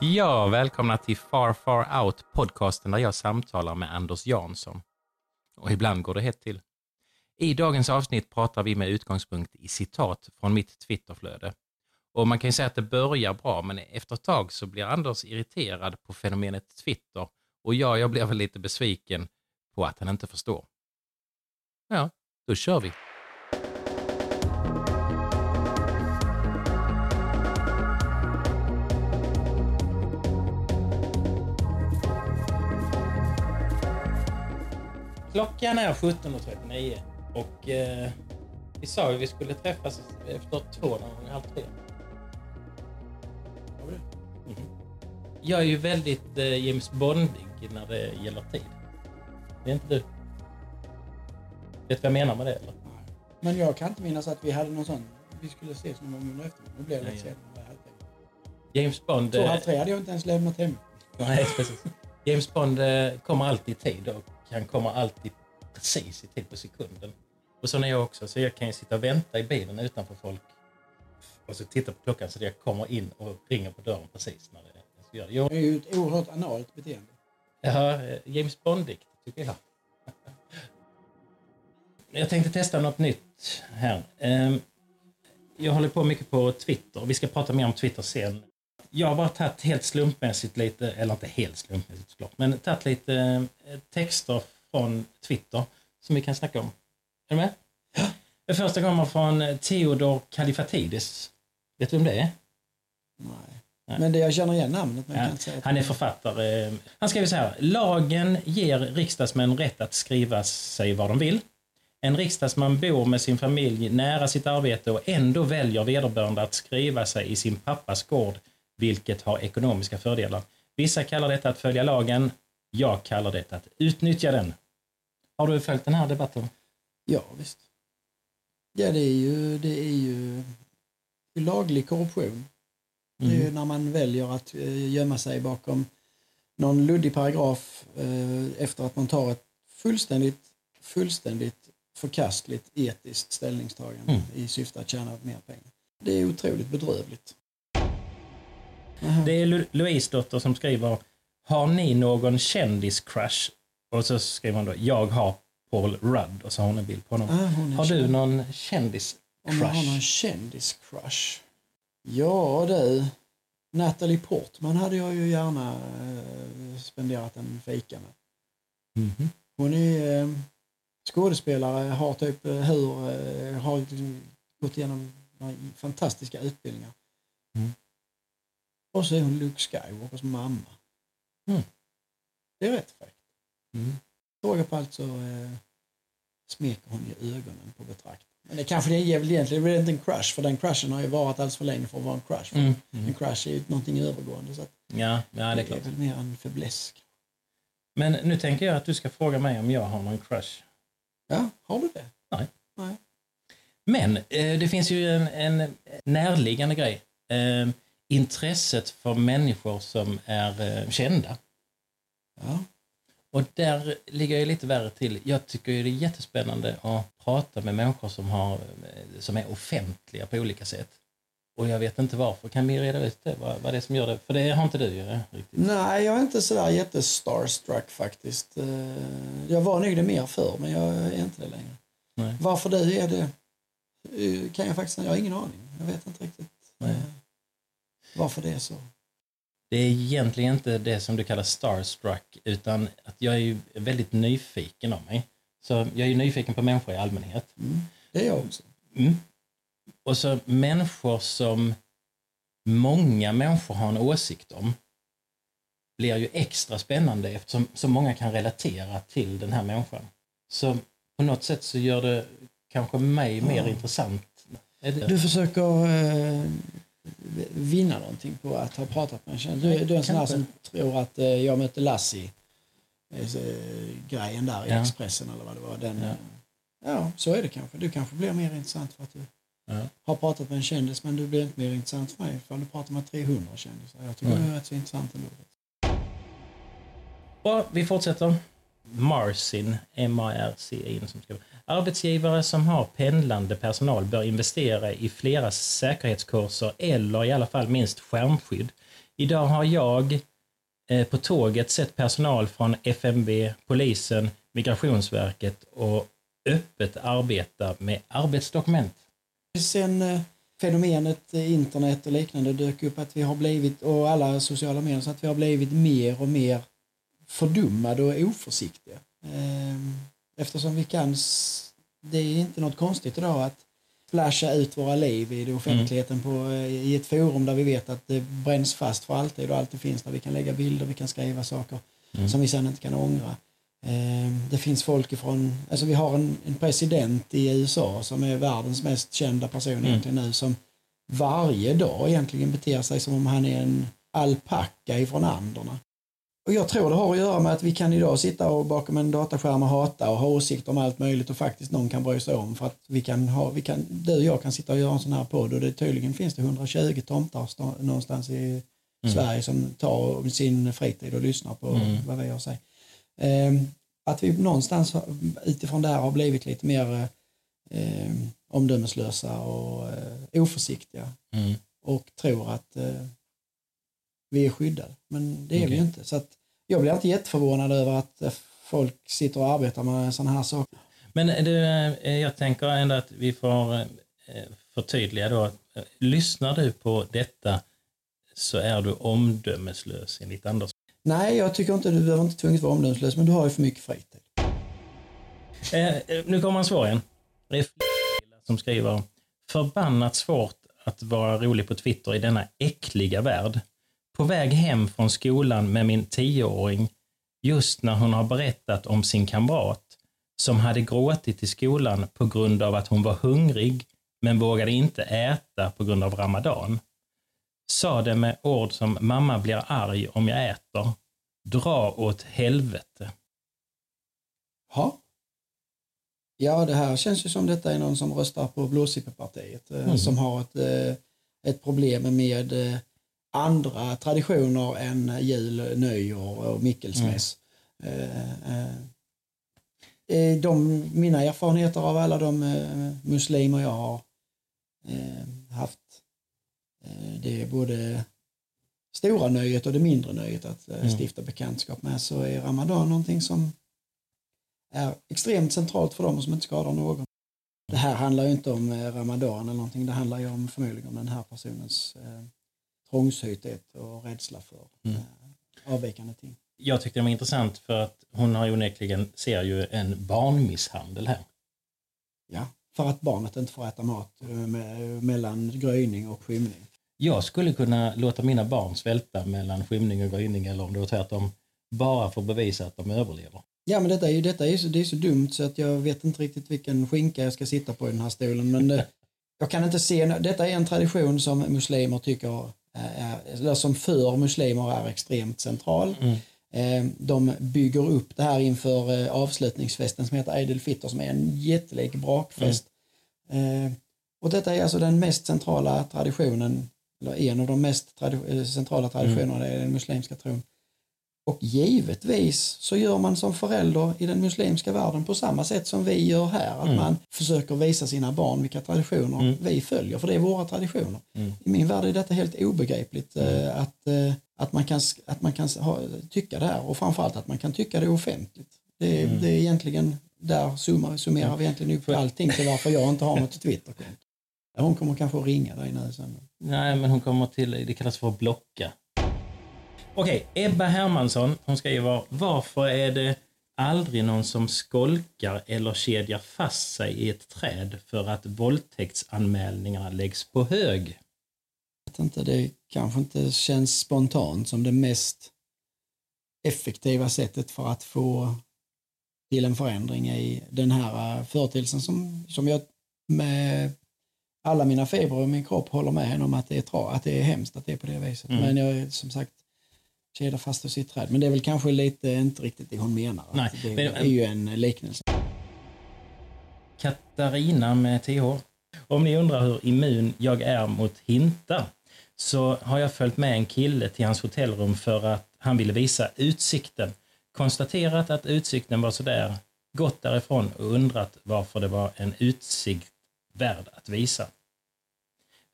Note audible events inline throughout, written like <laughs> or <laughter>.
Ja, välkomna till Far Far Out, podcasten där jag samtalar med Anders Jansson. Och ibland går det hett till. I dagens avsnitt pratar vi med utgångspunkt i citat från mitt Twitterflöde. Och man kan ju säga att det börjar bra, men efter ett tag så blir Anders irriterad på fenomenet Twitter och jag, jag blir väl lite besviken på att han inte förstår. Ja, då kör vi. Klockan är 17.39 och eh, vi sa ju vi skulle träffas efter två, någon gång halv tre. Mhm. Jag är ju väldigt eh, James Bondig när det gäller tid. Det är inte du? Vet du vad jag menar med det eller? Men jag kan inte minnas att vi hade någon sån. Vi skulle ses någon gång under eftermiddagen. Nu blev det lite senare. James Bond... Två, eh, halv tre hade jag inte ens lämnat hem. Nej, precis. James Bond eh, kommer alltid i tid och han kommer alltid precis i tid på sekunden. Och så är jag också, så jag kan ju sitta och vänta i bilen utanför folk och så titta på klockan så att jag kommer in och ringer på dörren precis när det göra det. Jag, Det är ju ett oerhört analt beteende. Ja, James Bondigt tycker jag. Jag tänkte testa något nytt här. Ehm, Jag håller på mycket på Twitter. Vi ska prata mer om Twitter sen. Jag har bara tagit helt slumpmässigt lite, eller inte helt slumpmässigt såklart, men tagit lite eh, texter från Twitter som vi kan snacka om. Är du med? Den första kommer från eh, Theodor Kalifatidis. Vet du vem det är? Nej. Nej. Men det, jag känner igen namnet men Ja, inte säga han är författare. Han skriver så här. Lagen ger riksdagsmän rätt att skriva sig vad de vill. En riksdagsman bor med sin familj nära sitt arbete och ändå väljer vederbörande att skriva sig i sin pappas gård, vilket har ekonomiska fördelar. Vissa kallar detta att följa lagen. Jag kallar det att utnyttja den. Har du följt den här debatten? Ja, visst. Ja, det är ju, det är ju laglig korruption. Det är ju Mm. när man väljer att eh, gömma sig bakom någon luddig paragraf eh, efter att man tar ett fullständigt, fullständigt förkastligt etiskt ställningstagande Mm. i syfte att tjäna mer pengar. Det är otroligt bedrövligt. Aha. Det är Lu- Louise dotter som skriver Har ni någon kändis-crush? Och så skriver hon då Jag har Paul Rudd och så har hon en bild på honom. Ah, Har du känd. någon Om jag har någon kändis-crush? kändis-crush? Ja du, Natalie Portman hade jag ju gärna eh, spenderat en fika med. Mhm. Hon är eh, skådespelare, har typ eh, hur, eh, har gått igenom fantastiska utbildningar. Mm. Och så är hon Luke Skywalkers mamma. Mm. Det är rätt fräckt. Mm. Fråga på allt så eh, smeker hon i ögonen på betraktaren. Men det kanske det är väl egentligen det är väl inte en crush, för den crushen har ju varit alldeles för länge för att vara en crush. För Mm. En Mm. crush är ju någonting övergående. Så att Ja, ja, det är det klart. är väl mer en fäbless. Men nu tänker jag att du ska fråga mig om jag har någon crush. Ja, har du det? Men eh, det finns ju en, en närliggande grej. Eh, intresset för människor som är eh, kända. Ja. Och där ligger jag lite värre till. Jag tycker det är jättespännande att prata med människor som, har, eh, som är offentliga på olika sätt. Och jag vet inte varför. Kan vi reda ut det? Vad, vad det är som gör det? För det har inte du ju eh, riktigt. Nej, jag är inte sådär jättestarstruck faktiskt. Jag var nog det mer förr, men jag är inte det längre. Nej. Varför du är det kan jag faktiskt jag har ingen aning. Jag vet inte riktigt Nej. Varför det är så. Det är egentligen inte det som du kallar starstruck, utan att jag är ju väldigt nyfiken av mig. Så jag är ju nyfiken på människor i allmänhet. Mm. Det är jag också. Mm. Och så människor som många människor har en åsikt om blir ju extra spännande eftersom så många kan relatera till den här människan. Så på något sätt så gör det kanske mig mer Ja. intressant. Du försöker eh, vinna någonting på att ha pratat med en känd. Du, du är en sån här som tror att eh, jag mötte Lassie eh, grejen där i Ja. Expressen eller vad det var. Den, Ja. ja. ja, så är det kanske. Du kanske blir mer intressant för att du Ja. har pratat med en kändis men du blir inte mer intressant för mig för du pratar med 300 kändisar. Jag tycker Nej. det är rätt så intressant ändå. Bra, vi fortsätter. Marcin, M-A-R-C-I-N som skriver. Arbetsgivare som har pendlande personal bör investera i flera säkerhetskurser eller i alla fall minst skärmskydd. Idag har jag eh, på tåget sett personal från FMV, polisen, Migrationsverket och öppet arbeta med arbetsdokument. Sen eh, fenomenet eh, internet och liknande dök upp att vi har blivit, och alla sociala medier, så att vi har blivit mer och mer fördummade och oförsiktiga. Ehm, Eftersom vi kan, det är inte något konstigt idag att flasha ut våra liv i offentligheten på, eh, i ett forum där vi vet att det bränns fast för alltid och alltid finns där vi kan lägga bilder, vi kan skriva saker som vi sen inte kan ångra. Ehm, Det finns folk ifrån, alltså vi har en, en president i USA som är världens mest kända person egentligen nu som varje dag egentligen beter sig som om han är en alpacka ifrån Anderna. Och jag tror det har att göra med att vi kan idag sitta och bakom en dataskärm och hata och ha åsikter om allt möjligt och faktiskt någon kan bry sig om för att vi kan ha, vi kan, du och jag kan sitta och göra en sån här podd och det tydligen finns det 120 tomtar någonstans i Sverige som tar sin fritid och lyssnar på vad vi har att säga. Ehm, att vi någonstans utifrån det här har blivit lite mer eh, omdömeslösa och eh, oförsiktiga Mm. och tror att eh, vi är skyddade. Men det är vi Okej. ju inte. Så att jag blir inte jätteförvånad över att eh, folk sitter och arbetar med sådana här saker. Men du, eh, jag tänker ändå att vi får eh, förtydliga då. Lyssnar du på detta så är du omdömeslös enligt Anders. Nej, jag tycker inte du behöver inte tvunget vara omdömeslös, men du har ju för mycket fritid. Eh, nu kommer svar igen. Det är som skriver Förbannat svårt att vara rolig på Twitter i denna äckliga värld. På väg hem från skolan med min tioåring just när hon har berättat om sin kamrat som hade gråtit i skolan på grund av att hon var hungrig men vågade inte äta på grund av ramadan. Sa det med ord som mamma blir arg om jag äter. Dra åt helvete. Ja. Ja, det här känns ju som detta är någon som röstar på Blåsippepartiet eh, Mm. som har ett, eh, ett problem med eh, andra traditioner än jul, nyår och Mikkelsmäss. Eh, eh, eh, de, mina erfarenheter av alla de eh, muslimer jag har haft, det är både stora nöjet och det mindre nöjet att Mm. stifta bekantskap med, så är Ramadan någonting som är extremt centralt för dem som inte skadar någon. Det här handlar ju inte om Ramadan eller någonting, det handlar ju om förmodligen om den här personens trångsynthet och rädsla för Mm. eh, avvikande ting. jag tyckte det var intressant för att hon har onekligen, ser ju en barnmisshandel här. Ja, för att barnet inte får äta mat eh, mellan gryning och skymning. Jag skulle kunna låta mina barn svälta mellan skymning och gryning eller om det var tvärtom, bara för att bevisa att de överlever. Ja, men detta är ju detta är så, det är så dumt så att jag vet inte riktigt vilken skinka jag ska sitta på i den här stolen. Men eh, <laughs> jag kan inte se, detta är en tradition som muslimer tycker eller som för muslimer är extremt central. Mm. Eh, De bygger upp det här inför eh, avslutningsfesten som heter Eid al-Fitr som är en jättelik brakfest. Eh, Och detta är alltså den mest centrala traditionen, eller en av de mest tradi- eh, centrala traditionerna i den muslimska tron. Och givetvis så gör man som förälder i den muslimska världen på samma sätt som vi gör här. Att Mm. man försöker visa sina barn vilka traditioner Mm. vi följer, för det är våra traditioner. Mm. I min värld är detta helt obegripligt eh, att, eh, att man kan, att man kan ha, tycka det här och framförallt att man kan tycka det offentligt. Det, Mm. det är egentligen, där summar, summerar vi egentligen upp allting till varför jag inte har <laughs> något Twitterkonto. Hon kommer kanske att ringa dig nu sen. Nej, men hon kommer till, det kallas för att blocka. Okej, Ebba Hermansson, hon skriver, varför är det aldrig någon som skolkar eller kedjar fast sig i ett träd för att våldtäktsanmälningarna läggs på hög? vet inte, det kanske inte känns spontant som det mest effektiva sättet för att få till en förändring i den här eh, företeelsen som, som jag med alla mina fibrer i min kropp håller med om att det är, tra, att det är hemskt att det är på det viset. Mm. Men jag är som sagt kedjar fast i ett träd. Men det är väl kanske lite inte riktigt det hon menar. Nej, det men- är ju en liknelse. Katarina med TH. Om ni undrar hur immun jag är mot hintar så har jag följt med en kille till hans hotellrum för att han ville visa utsikten. konstaterat att utsikten var sådär, gått därifrån och undrat varför det var en utsikt värd att visa.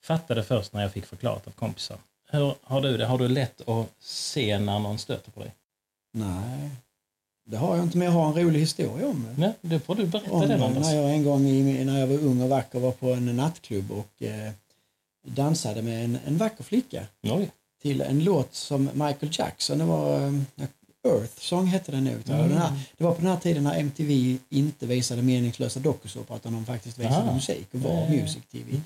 Fattade först när jag fick förklarat av kompisar. Hur har du det? Har du lätt att se när någon stöter på dig? Nej, det har jag inte, men jag har en rolig historia om det. Nej, det får du berätta Om den Anders. när jag en gång i, när jag var ung och vacker var på en nattklubb och eh, dansade med en, en vacker flicka Oj. till en låt som Michael Jackson, det var eh, Earth Song hette den jag. Mm. Den här, det var på den här tiden när MTV inte visade meningslösa dokusåpor utan de faktiskt visade Ah. musik och var Ja, ja, ja. Music TV.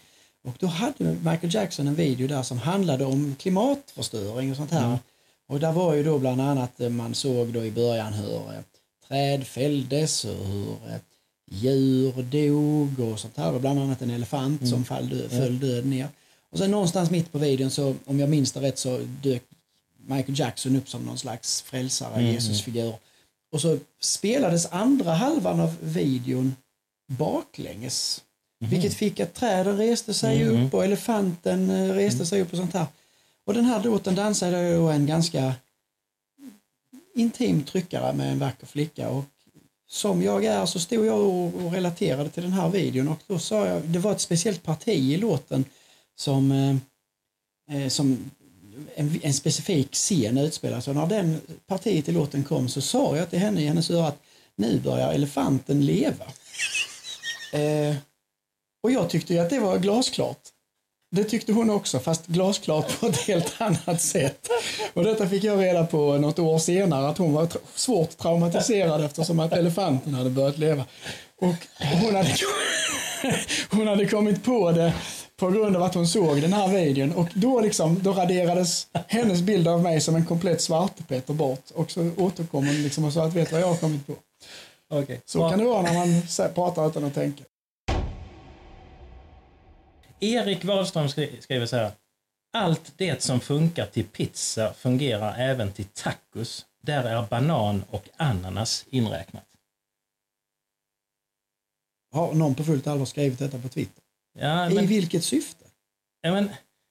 Och då hade Michael Jackson en video där som handlade om klimatförstöring och sånt här. Mm. Och där var ju då bland annat, eh, man såg då i början hur eh, träd fälldes och hur eh, djur dog och sånt här. Och bland annat en elefant Mm. som fall dö, föll död ner. Och sen någonstans mitt på videon så, om jag minns det rätt, så dök Michael Jackson upp som någon slags frälsare, Mm, Jesusfigur. Och så spelades andra halvan av videon baklänges. Vilket fick att träden reste sig Mhm. upp och elefanten eh, reste sig upp och sånt här. Och den här låten dansade då en ganska intim tryckare med en vacker flicka och som jag är så stod jag och, relaterade till den här videon och då sa jag, det var ett speciellt parti i låten som, eh, eh, som en, en specifik scen utspelar sig. Och när den partiet i låten kom så sa jag till henne i hennes öra att nu börjar elefanten leva. <laughs> Eh, och jag tyckte ju att det var glasklart. Det tyckte hon också, fast glasklart på ett helt annat sätt. Och detta fick jag reda på något år senare, att hon var tra- svårt traumatiserad eftersom att elefanten hade börjat leva. Och hon hade, <laughs> hon hade kommit på det på grund av att hon såg den här videon och då, liksom, då raderades hennes bild av mig som en komplett svartepetter bort och så återkom hon liksom och sa att vet du vad jag har kommit på. Okej. Så Bra. kan det vara när man pratar utan att tänka. Erik Wahlström skri- skriver så här. Allt det som funkar till pizza fungerar även till tacos. Där är banan och ananas inräknat. Har någon på fullt allvar skrivit detta på Twitter? Ja, I men, vilket syfte? ja, men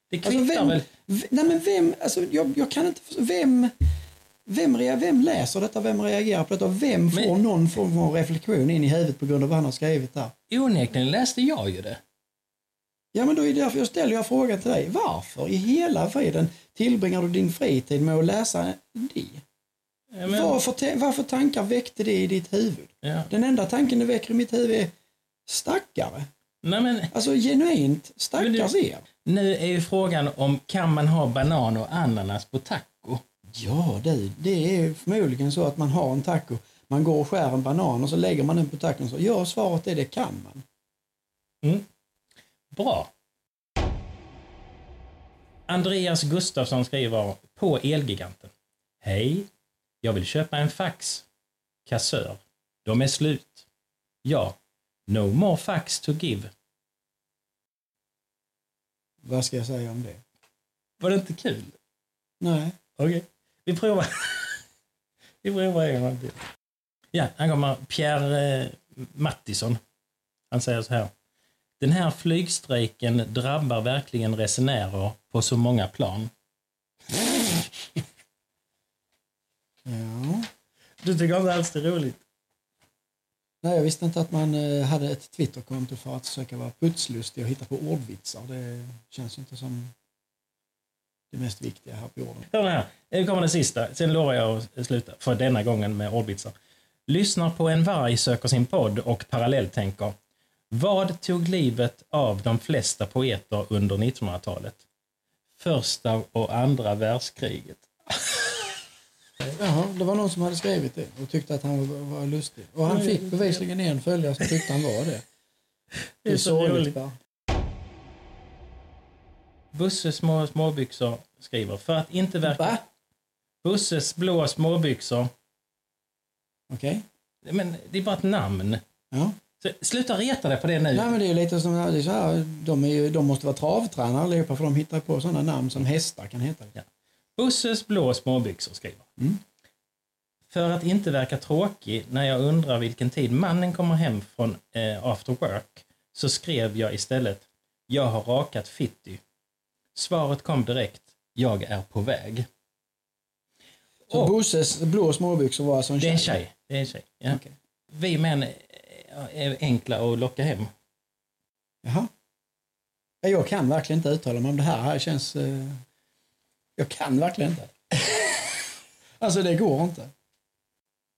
det Alltså, kvittar vem, väl. nej men vem, alltså jag, jag kan inte vem, vem, vem läser detta, vem reagerar på detta, vem får Men- någon form av reflektion in i huvudet på grund av vad han har skrivit där? Onekligen läste jag ju det. Ja men då är det därför jag ställer jag frågan till dig, varför i hela friden tillbringar du din fritid med att läsa det? Ja, men, Varför, varför tankar väckte det i ditt huvud? ja. Den enda tanken det väcker i mitt huvud är stackare. Nej, men, Alltså genuint, stackars du- er. nu är ju frågan om kan man ha banan och ananas på taco? Ja du, det är förmodligen så att man har en taco. Man går och skär en banan och så lägger man den på tacon. Så ja, svaret är det kan man. Mm. Bra. Andreas Gustafsson skriver på Elgiganten. Hej. Jag vill köpa en fax. Kassör. De är slut. Ja. No more fax to give. Vad ska jag säga om det? Var det inte kul? Nej. Okej. Vi provar. <laughs> Vi provar en gång till. Ja, här kommer Pierre eh, Mattisson. Han säger så här. Den här flygstrejken drabbar verkligen resenärer på så många plan. Ja. Du tycker inte alls det är roligt? Nej, jag visste inte att man eh, hade ett Twitterkonto för att försöka vara putslustig och hitta på ordvitsar. Det känns inte som det mest viktiga här på jorden. Hör här. Nu kommer den sista. Sen lovar jag att sluta för denna gången med ordvitsar. Lyssnar på en varg söker sin podd och parallelltänker. Vad tog livet av de flesta poeter under 1900-talet? Första och andra världskriget. Jaha, det var någon som hade skrivit det och tyckte att han var, lustig. Och han fick bevisligen en följare som tyckte han var det. Det är så roligt. bara. Busses små småbyxor skriver. För att inte verka... Va? Busses blå småbyxor. Okej. Men det är bara ett namn. Ja. Så, sluta reta dig på det nu. Nej, men det är lite som, det är så här, de, är ju, de måste vara travtränare allihopa för de hittar på sådana namn som hästar kan heta. Ja. Busses blå småbyxor skriver. Mm. För att inte verka tråkig när jag undrar vilken tid mannen kommer hem från eh, after work så skrev jag istället Jag har rakat fitti. Svaret kom direkt. Jag är på väg. Så Och- Bosses blå småbyxor var alltså en Det är tjej? en tjej. Det är en tjej. Ja. Okej. Vi män är enkla att locka hem. Jaha. Ja, Jag kan verkligen inte uttala mig om det här. Här känns... Eh... Jag kan verkligen inte. <laughs> alltså det går inte.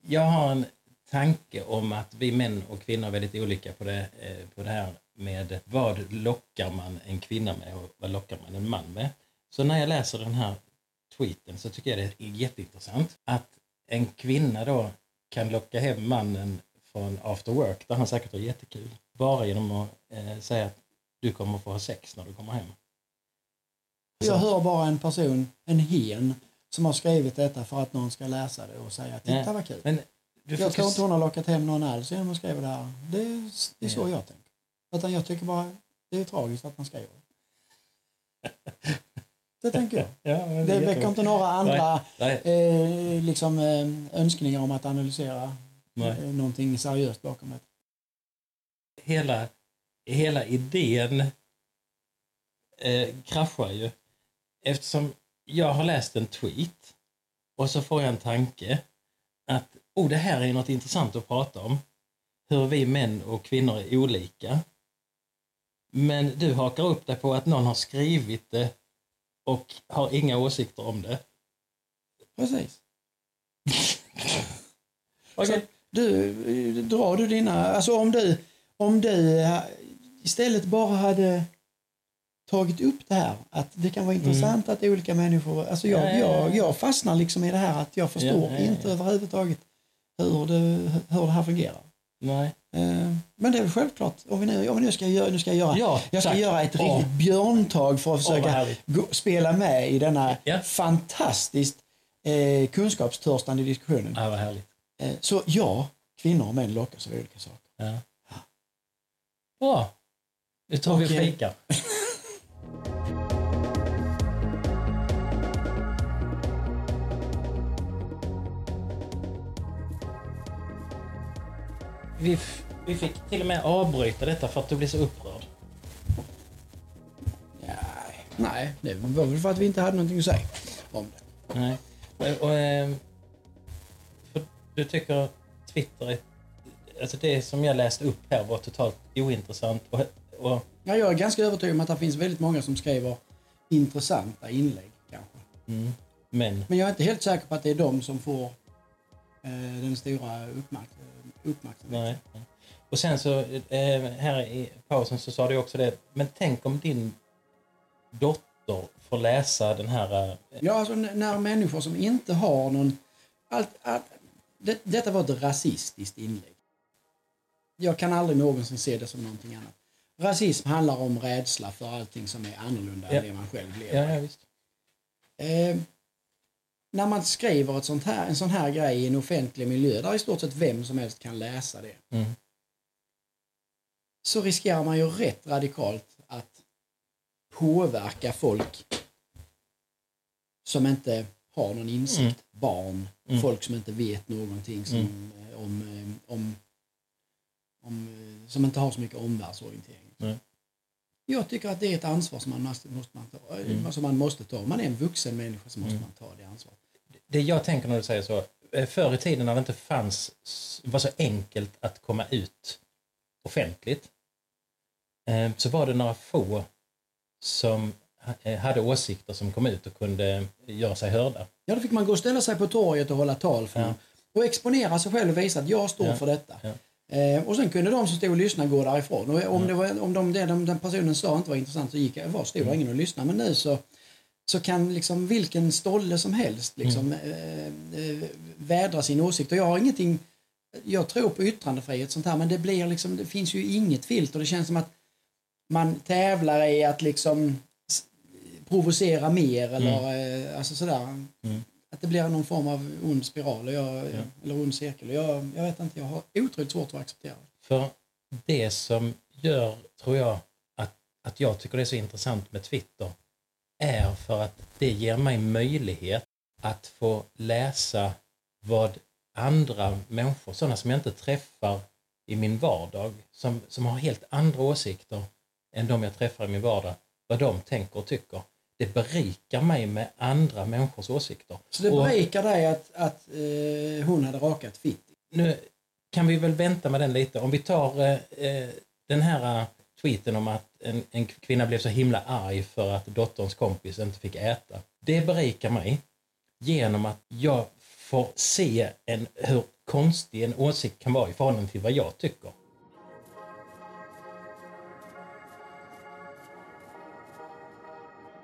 Jag har en tanke om att vi män och kvinnor är väldigt olika på det, eh, på det här med vad lockar man en kvinna med och vad lockar man en man med. Så när jag läser den här tweeten så tycker jag det är jätteintressant att en kvinna då kan locka hem mannen från after work där han säkert har jättekul bara genom att eh, säga att du kommer få ha sex när du kommer hem. Jag hör bara en person, en hen, som har skrivit detta för att någon ska läsa det och säga titta Ja. vad kul. Men Jag tror inte hon har lockat hem någon alls genom att skriva det här. Det är, det är så Ja. jag tänker. Utan jag tycker bara det är tragiskt att man skriver det. Det tänker jag. <laughs> Ja, är Det väcker inte några andra Nej, eh, liksom, eh, önskningar om att analysera nej. eh, någonting seriöst bakom det. hela, hela idén eh, kraschar ju. Eftersom jag har läst en tweet och så får jag en tanke att oh, det här är något intressant att prata om. Hur vi män och kvinnor är olika. Men du hakar upp dig på att någon har skrivit det och har inga åsikter om det. Precis. <laughs> Okej. Så du, drar du dina, alltså om du, om du istället bara hade tagit upp det här, att det kan vara intressant att olika människor, alltså jag, Mm. Ja, ja, ja. jag, jag fastnar liksom i det här att jag förstår Ja, ja, inte överhuvudtaget hur det, hur det här fungerar. Nej. Eh, Men det är väl självklart, om vi nu, om vi nu ska göra, nu ska jag göra, Ja, jag ska tack. göra ett riktigt björntag för att försöka gå, spela med i denna Ja. fantastiskt eh, kunskapstörstande diskussionen. Ja, vad härligt. Eh, Så ja, kvinnor och män lockas av olika saker. Ja. Bra. Nu tar vi och Okej. fikar. Vi, vi fick till och med avbryta detta för att du blev så upprörd. Nej, nej, det var väl för att vi inte hade någonting att säga om det. Nej. Och, och, för du tycker Twitter är... Alltså det som jag läste upp här var totalt ointressant. Och, och, Ja, jag är ganska övertygad om att det finns väldigt många som skriver intressanta inlägg kanske. mm, men... Men jag är inte helt säker på att det är de som får eh, den stora uppmärk uppmärksamheten. Nej. Och sen så eh, här i pausen så sa du också det, men tänk om din dotter får läsa den här... eh, Ja, alltså när människor som inte har någon... Allt, allt, det, detta var ett rasistiskt inlägg. Jag kan aldrig någonsin se det som någonting annat. Rasism handlar om rädsla för allting som är annorlunda Ja. än det man själv lever. Ja, ja visst. Eh, när man skriver ett sånt här, en sån här grej i en offentlig miljö där i stort sett vem som helst kan läsa det Mm. så riskerar man ju rätt radikalt att påverka folk som inte har någon insikt. Mm. Barn, Mm. folk som inte vet någonting som, Mm. eh, om, eh, om, om, eh, som inte har så mycket omvärldsorientering. Nej. Jag tycker att det är ett ansvar som man måste, måste, man ta, Mm. som man måste ta. Om man är en vuxen människa så måste Mm. man ta det ansvaret. Det jag tänker när du säger så, förr i tiden när det inte fanns, var så enkelt att komma ut offentligt, så var det några få som hade åsikter som kom ut och kunde göra sig hörda. Ja, då fick man gå och ställa sig på torget och hålla tal för Ja. Och exponera sig själv och visa att jag står Ja. för detta. Ja. Eh, och sen kunde de som stod och lyssnade gå därifrån. Och om, det var, om de, det de, den personen sa inte var intressant så gick jag, var stod Mm. ingen och lyssnade. Men nu så, så kan liksom vilken stolle som helst liksom, Mm. eh, eh, vädra sin åsikt. Och jag har ingenting, jag tror på yttrandefrihet sånt här men det blir liksom, det finns ju inget filter. Det känns som att man tävlar i att liksom provocera mer eller eh, alltså sådär. Mm. Att det blir någon form av ond spiral jag, Ja. eller ond cirkel. Jag, jag vet inte, jag har otroligt svårt att acceptera det. För det som gör, tror jag, att, att jag tycker det är så intressant med Twitter är för att det ger mig möjlighet att få läsa vad andra människor, sådana som jag inte träffar i min vardag, som, som har helt andra åsikter än de jag träffar i min vardag, vad de tänker och tycker. Det berikar mig med andra människors åsikter. Så det Och- berikar dig att, att eh, hon hade rakat fitt? nu kan vi väl vänta med den lite. Om vi tar eh, eh, den här eh, tweeten om att en, en kvinna blev så himla arg för att dotterns kompis inte fick äta. Det berikar mig genom att jag får se en, hur konstig en åsikt kan vara i förhållande till vad jag tycker.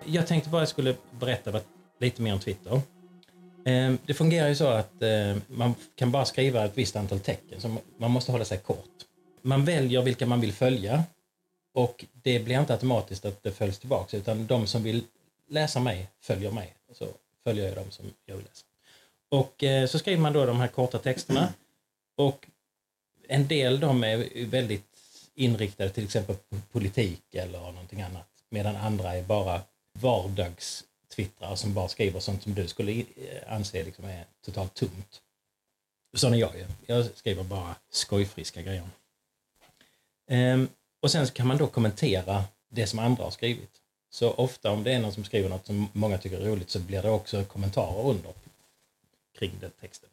Jag tänkte bara jag skulle berätta lite mer om Twitter. Ehm, det fungerar ju så att ehm, man kan bara skriva ett visst antal tecken, så man måste hålla sig kort. Man väljer vilka man vill följa och det blir inte automatiskt att det följs tillbaka utan de som vill läsa mig följer mig. Och så följer jag dem som jag vill läsa. Och eh, så skriver man då de här korta texterna och en del de är väldigt inriktade till exempel på politik eller någonting annat medan andra är bara vardagstwittrare som bara skriver sånt som du skulle anse liksom är totalt tomt. Sån är jag ju. Jag skriver bara skojfriska grejer. Ehm, och sen kan man då kommentera det som andra har skrivit. Så ofta om det är någon som skriver något som många tycker är roligt så blir det också kommentarer under kring den texten.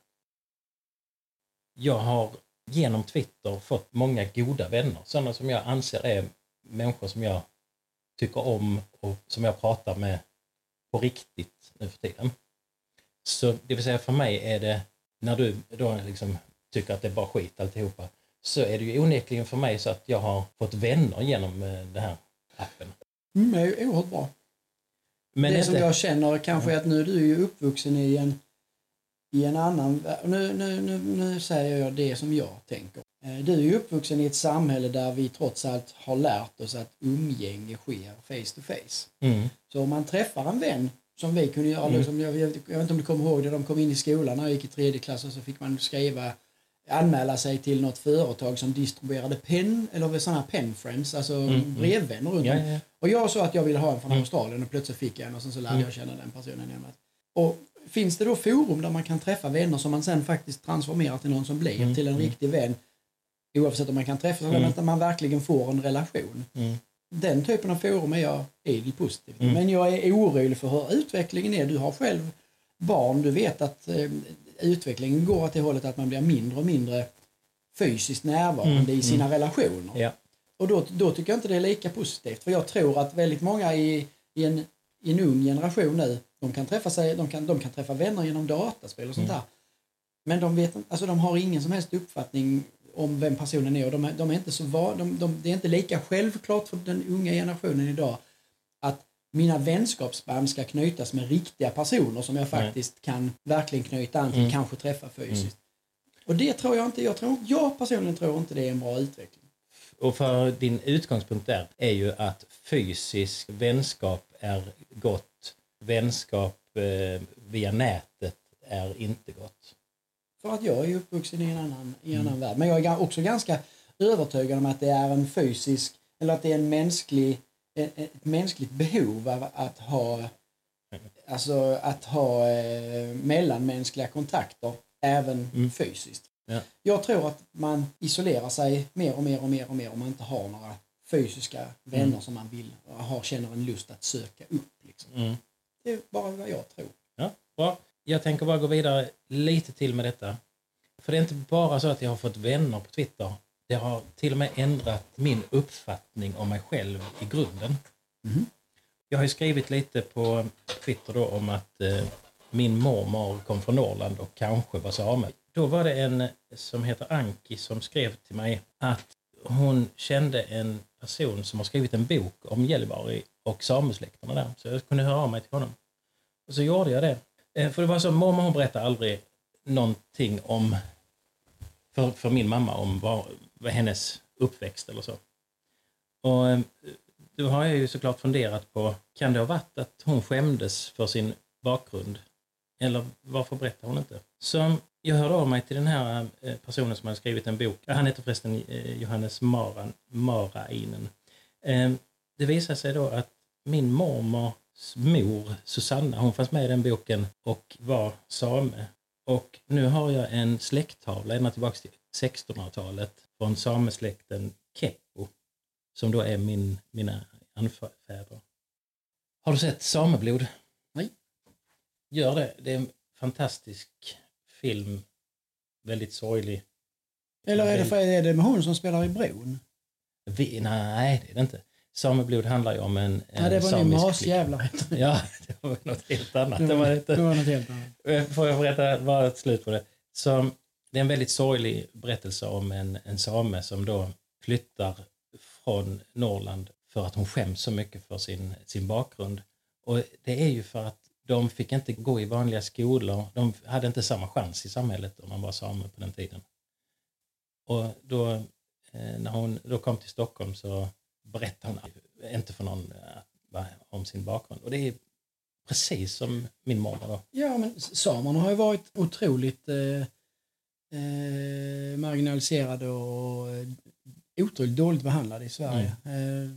Jag har genom Twitter fått många goda vänner, sådana som jag anser är människor som jag tycker om och som jag pratar med på riktigt nu för tiden. Så det vill säga för mig är det, när du då liksom tycker att det är bara skit alltihopa, så är det ju onekligen för mig så att jag har fått vänner genom eh, den här appen. Mm, det är ju oerhört bra. Men det inte, som jag känner kanske är att nu är du ju uppvuxen i en, i en annan. Nu, nu, nu, nu säger jag det som jag tänker. Eh, Du är uppvuxen i ett samhälle där vi trots allt har lärt oss att umgänge sker face to face. mm, Så om man träffar en vän som vi kunde göra, Mm. liksom, jag, jag, vet inte om du kommer ihåg det, de kom in i skolan när jag gick i tredje klass och så fick man skriva anmäla sig till något företag som distribuerade pen, eller sådana pen friends, alltså mm. brevvänner runt ja, om. ja, Och jag sa att jag ville ha en från Mm. Australien och plötsligt fick jag en och sen så lärde Mm. jag känna den personen genom att. Och finns det då forum där man kan träffa vänner som man sen faktiskt transformerar till någon som blir Mm. till en Mm. riktig vän oavsett om man kan träffas eller Mm. inte, man verkligen får en relation. mm, Den typen av forum är jag idel positiv. Mm. Men jag är orolig för hur utvecklingen är. Du har själv barn, du vet att eh, utvecklingen går åt det hållet att man blir mindre och mindre fysiskt närvarande Mm. i sina relationer. ja. Och då, då tycker jag inte det är lika positivt. För jag tror att väldigt många i, i, en, i en ung generation nu, de kan träffa, sig, de kan, de kan träffa vänner genom dataspel och sånt Mm. där. Men de, vet, alltså de har ingen som helst uppfattning om vem personen är och de de är inte så van, de, de, det är inte lika självklart för den unga generationen idag att mina vänskapsband ska knytas med riktiga personer som jag Nej. faktiskt kan verkligen knyta an till, Mm. kanske träffa fysiskt. Och det tror jag inte, jag, tror, jag personligen tror inte det är en bra utveckling. Och för din utgångspunkt där är ju att fysisk vänskap är gott, vänskap eh, via nätet är inte gott. För att jag är uppvuxen i en annan, i en Mm. annan värld. Men jag är också ganska övertygad om att det är en fysisk, eller att det är en mänsklig, ett, ett mänskligt behov av att ha, alltså att ha eh, mellanmänskliga kontakter även Mm. fysiskt. Ja. Jag tror att man isolerar sig mer och mer och mer och mer om man inte har några fysiska vänner Mm. som man vill och har, känner en lust att söka upp. Liksom. Mm. Det är bara vad jag tror. Ja, bra. Jag tänker bara gå vidare lite till med detta. För det är inte bara så att jag har fått vänner på Twitter. Det har till och med ändrat min uppfattning om mig själv i grunden. Mhm. Jag har ju skrivit lite på Twitter då om att eh, min mormor kom från Norrland och kanske var same. Då var det en som heter Anki som skrev till mig att hon kände en person som har skrivit en bok om Gällivare och samesläkterna där. Så jag kunde höra av mig till honom. Och så gjorde jag det. Eh, för det var så, mormor hon berättade aldrig någonting om, för, för min mamma, om var, var hennes uppväxt eller så. Och eh, då har jag ju såklart funderat på, kan det ha varit att hon skämdes för sin bakgrund? Eller varför berättar hon inte? Så jag hörde av mig till den här eh, personen som hade skrivit en bok. Han heter förresten Johannes Maran, Marainen. Det visade sig då att min mormor mor Susanna, hon fanns med i den boken och var same. Och nu har jag en släkttavla ända tillbaka till 1600-talet från samesläkten Keppo, som då är min, mina anfäder. Har du sett Sameblod? Nej. Gör det. Det är en fantastisk film. Väldigt sorglig. Eller är det, för, är det med hon som spelar i Bron? Vi, nej, det är det inte. Sameblod handlar ju om en, en <laughs> Ja, det var samisk masjävlar. Ja, det var något helt annat. Det Det var var, inte... det var något helt annat. Eh, Får jag berätta bara ett slut på det? Så, det är en väldigt sorglig berättelse om en, en same som då flyttar från Norrland för att hon skäms så mycket för sin, sin bakgrund. Och det är ju för att de fick inte gå i vanliga skolor. De hade inte samma chans i samhället om man var same på den tiden. Och då, eh, när hon då kom till Stockholm så berättade hon inte för någon eh, om sin bakgrund. Och det är precis som min mormor då. Ja, men samerna har ju varit otroligt eh, eh, marginaliserade och eh, otroligt dåligt behandlade i Sverige. Eh,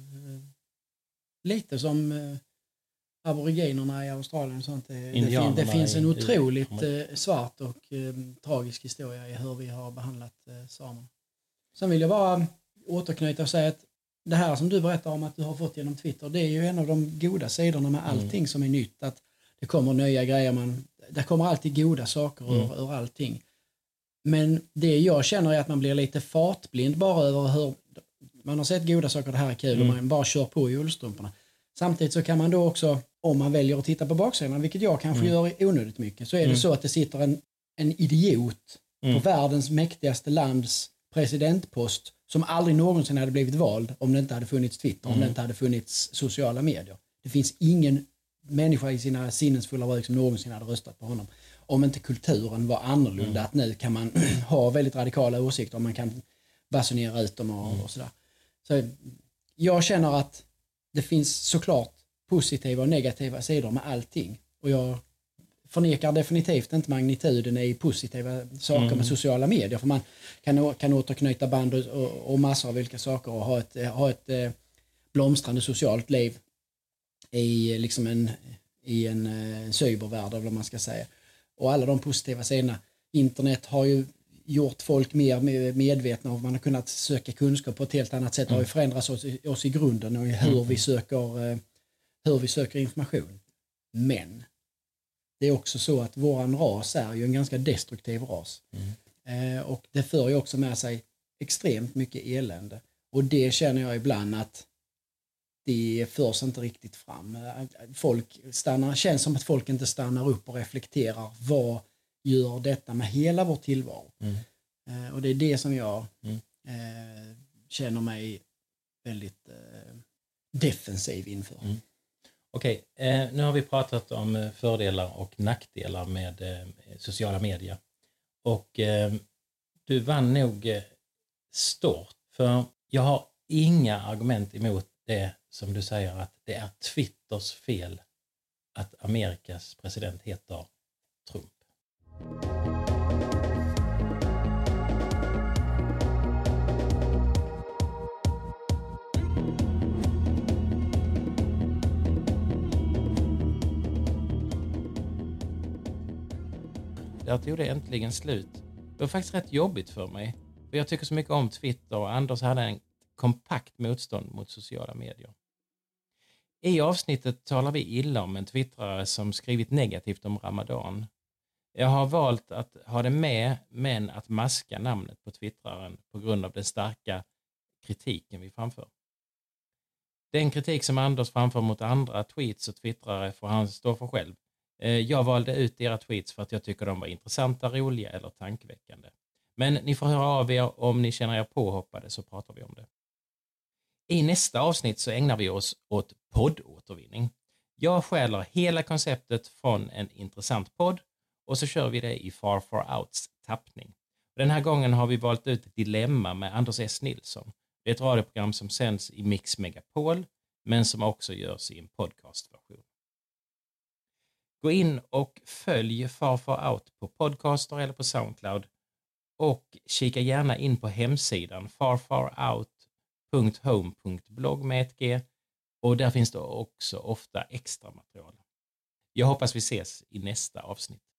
lite som eh, aboriginerna i Australien och sånt. Det, fin, det finns en i- otroligt eh, svart och tragisk historia i hur vi har behandlat eh, samerna. Sen vill jag bara återknyta och säga att det här som du berättar om att du har fått genom Twitter, det är ju en av de goda sidorna med allting som är nytt. Att det kommer nya grejer, man, det kommer alltid goda saker ur, ur allting. Men det jag känner är att man blir lite fartblind bara över hur man har sett goda saker, det här är kul och man bara kör på i ullstrumporna. Samtidigt så kan man då också, om man väljer att titta på baksidan, vilket jag kanske gör onödigt mycket, så är det så att det sitter en, en idiot på världens mäktigaste lands presidentpost som aldrig någonsin hade blivit vald om det inte hade funnits Twitter, om det inte hade funnits sociala medier. Det finns ingen människa i sina sinnesfulla rök som någonsin hade röstat på honom. Om inte kulturen var annorlunda, att nu kan man <clears throat> ha väldigt radikala åsikter man kan basunera ut dem och, och sådär. Så jag känner att det finns såklart positiva och negativa sidor med allting. Och jag förnekar definitivt inte magnituden i positiva saker med sociala medier. För man kan, kan återknyta band och, och, och massor av olika saker och ha ett, ha ett eh, blomstrande socialt liv i, liksom en, i en eh, cybervärld eller vad man ska säga. Och alla de positiva sidorna. Internet har ju gjort folk mer med- medvetna och man har kunnat söka kunskap på ett helt annat sätt. Det har ju förändrats oss, i- oss i grunden och i hur vi söker, eh, hur vi söker information. Men det är också så att våran ras är ju en ganska destruktiv ras. Eh, och det för ju också med sig extremt mycket elände. Och det känner jag ibland att det förs inte riktigt fram. Eh, Folk stannar, känns som att folk inte stannar upp och reflekterar. Vad gör detta med hela vår tillvaro? Eh, och det är det som jag Mm. eh, känner mig väldigt eh, defensiv inför. Okej, eh, nu har vi pratat om eh, fördelar och nackdelar med eh, sociala medier. Och eh, du vann nog eh, stort. För jag har inga argument emot det som du säger att det är Twitters fel att Amerikas president heter Trump. Där tog det äntligen slut. Det var faktiskt rätt jobbigt för mig. För jag tycker så mycket om Twitter och Anders hade en kompakt motstånd mot sociala medier. I avsnittet talar vi illa om en twittrare som skrivit negativt om Ramadan. Jag har valt att ha det med, men att maska namnet på twittraren på grund av den starka kritiken vi framför. Den kritik som Anders framför mot andra tweets och twittrare får han stå för själv. Eh, jag valde ut era tweets för att jag tycker de var intressanta, roliga eller tankeväckande. Men ni får höra av er om ni känner er påhoppade så pratar vi om det. I nästa avsnitt så ägnar vi oss åt poddåtervinning. Jag stjäler hela konceptet från en intressant podd och så kör vi det i Far Far Outs tappning. Den här gången har vi valt ut dilemma med Anders S. Nilsson. Det är ett radioprogram som sänds i Mix Megapol, men som också görs i en podcastversion. Gå in och följ Far Far Out på Podcaster eller på Soundcloud och kika gärna in på hemsidan farfarout.home.blogg med ett G och där finns det också ofta extra material. Jag hoppas vi ses i nästa avsnitt.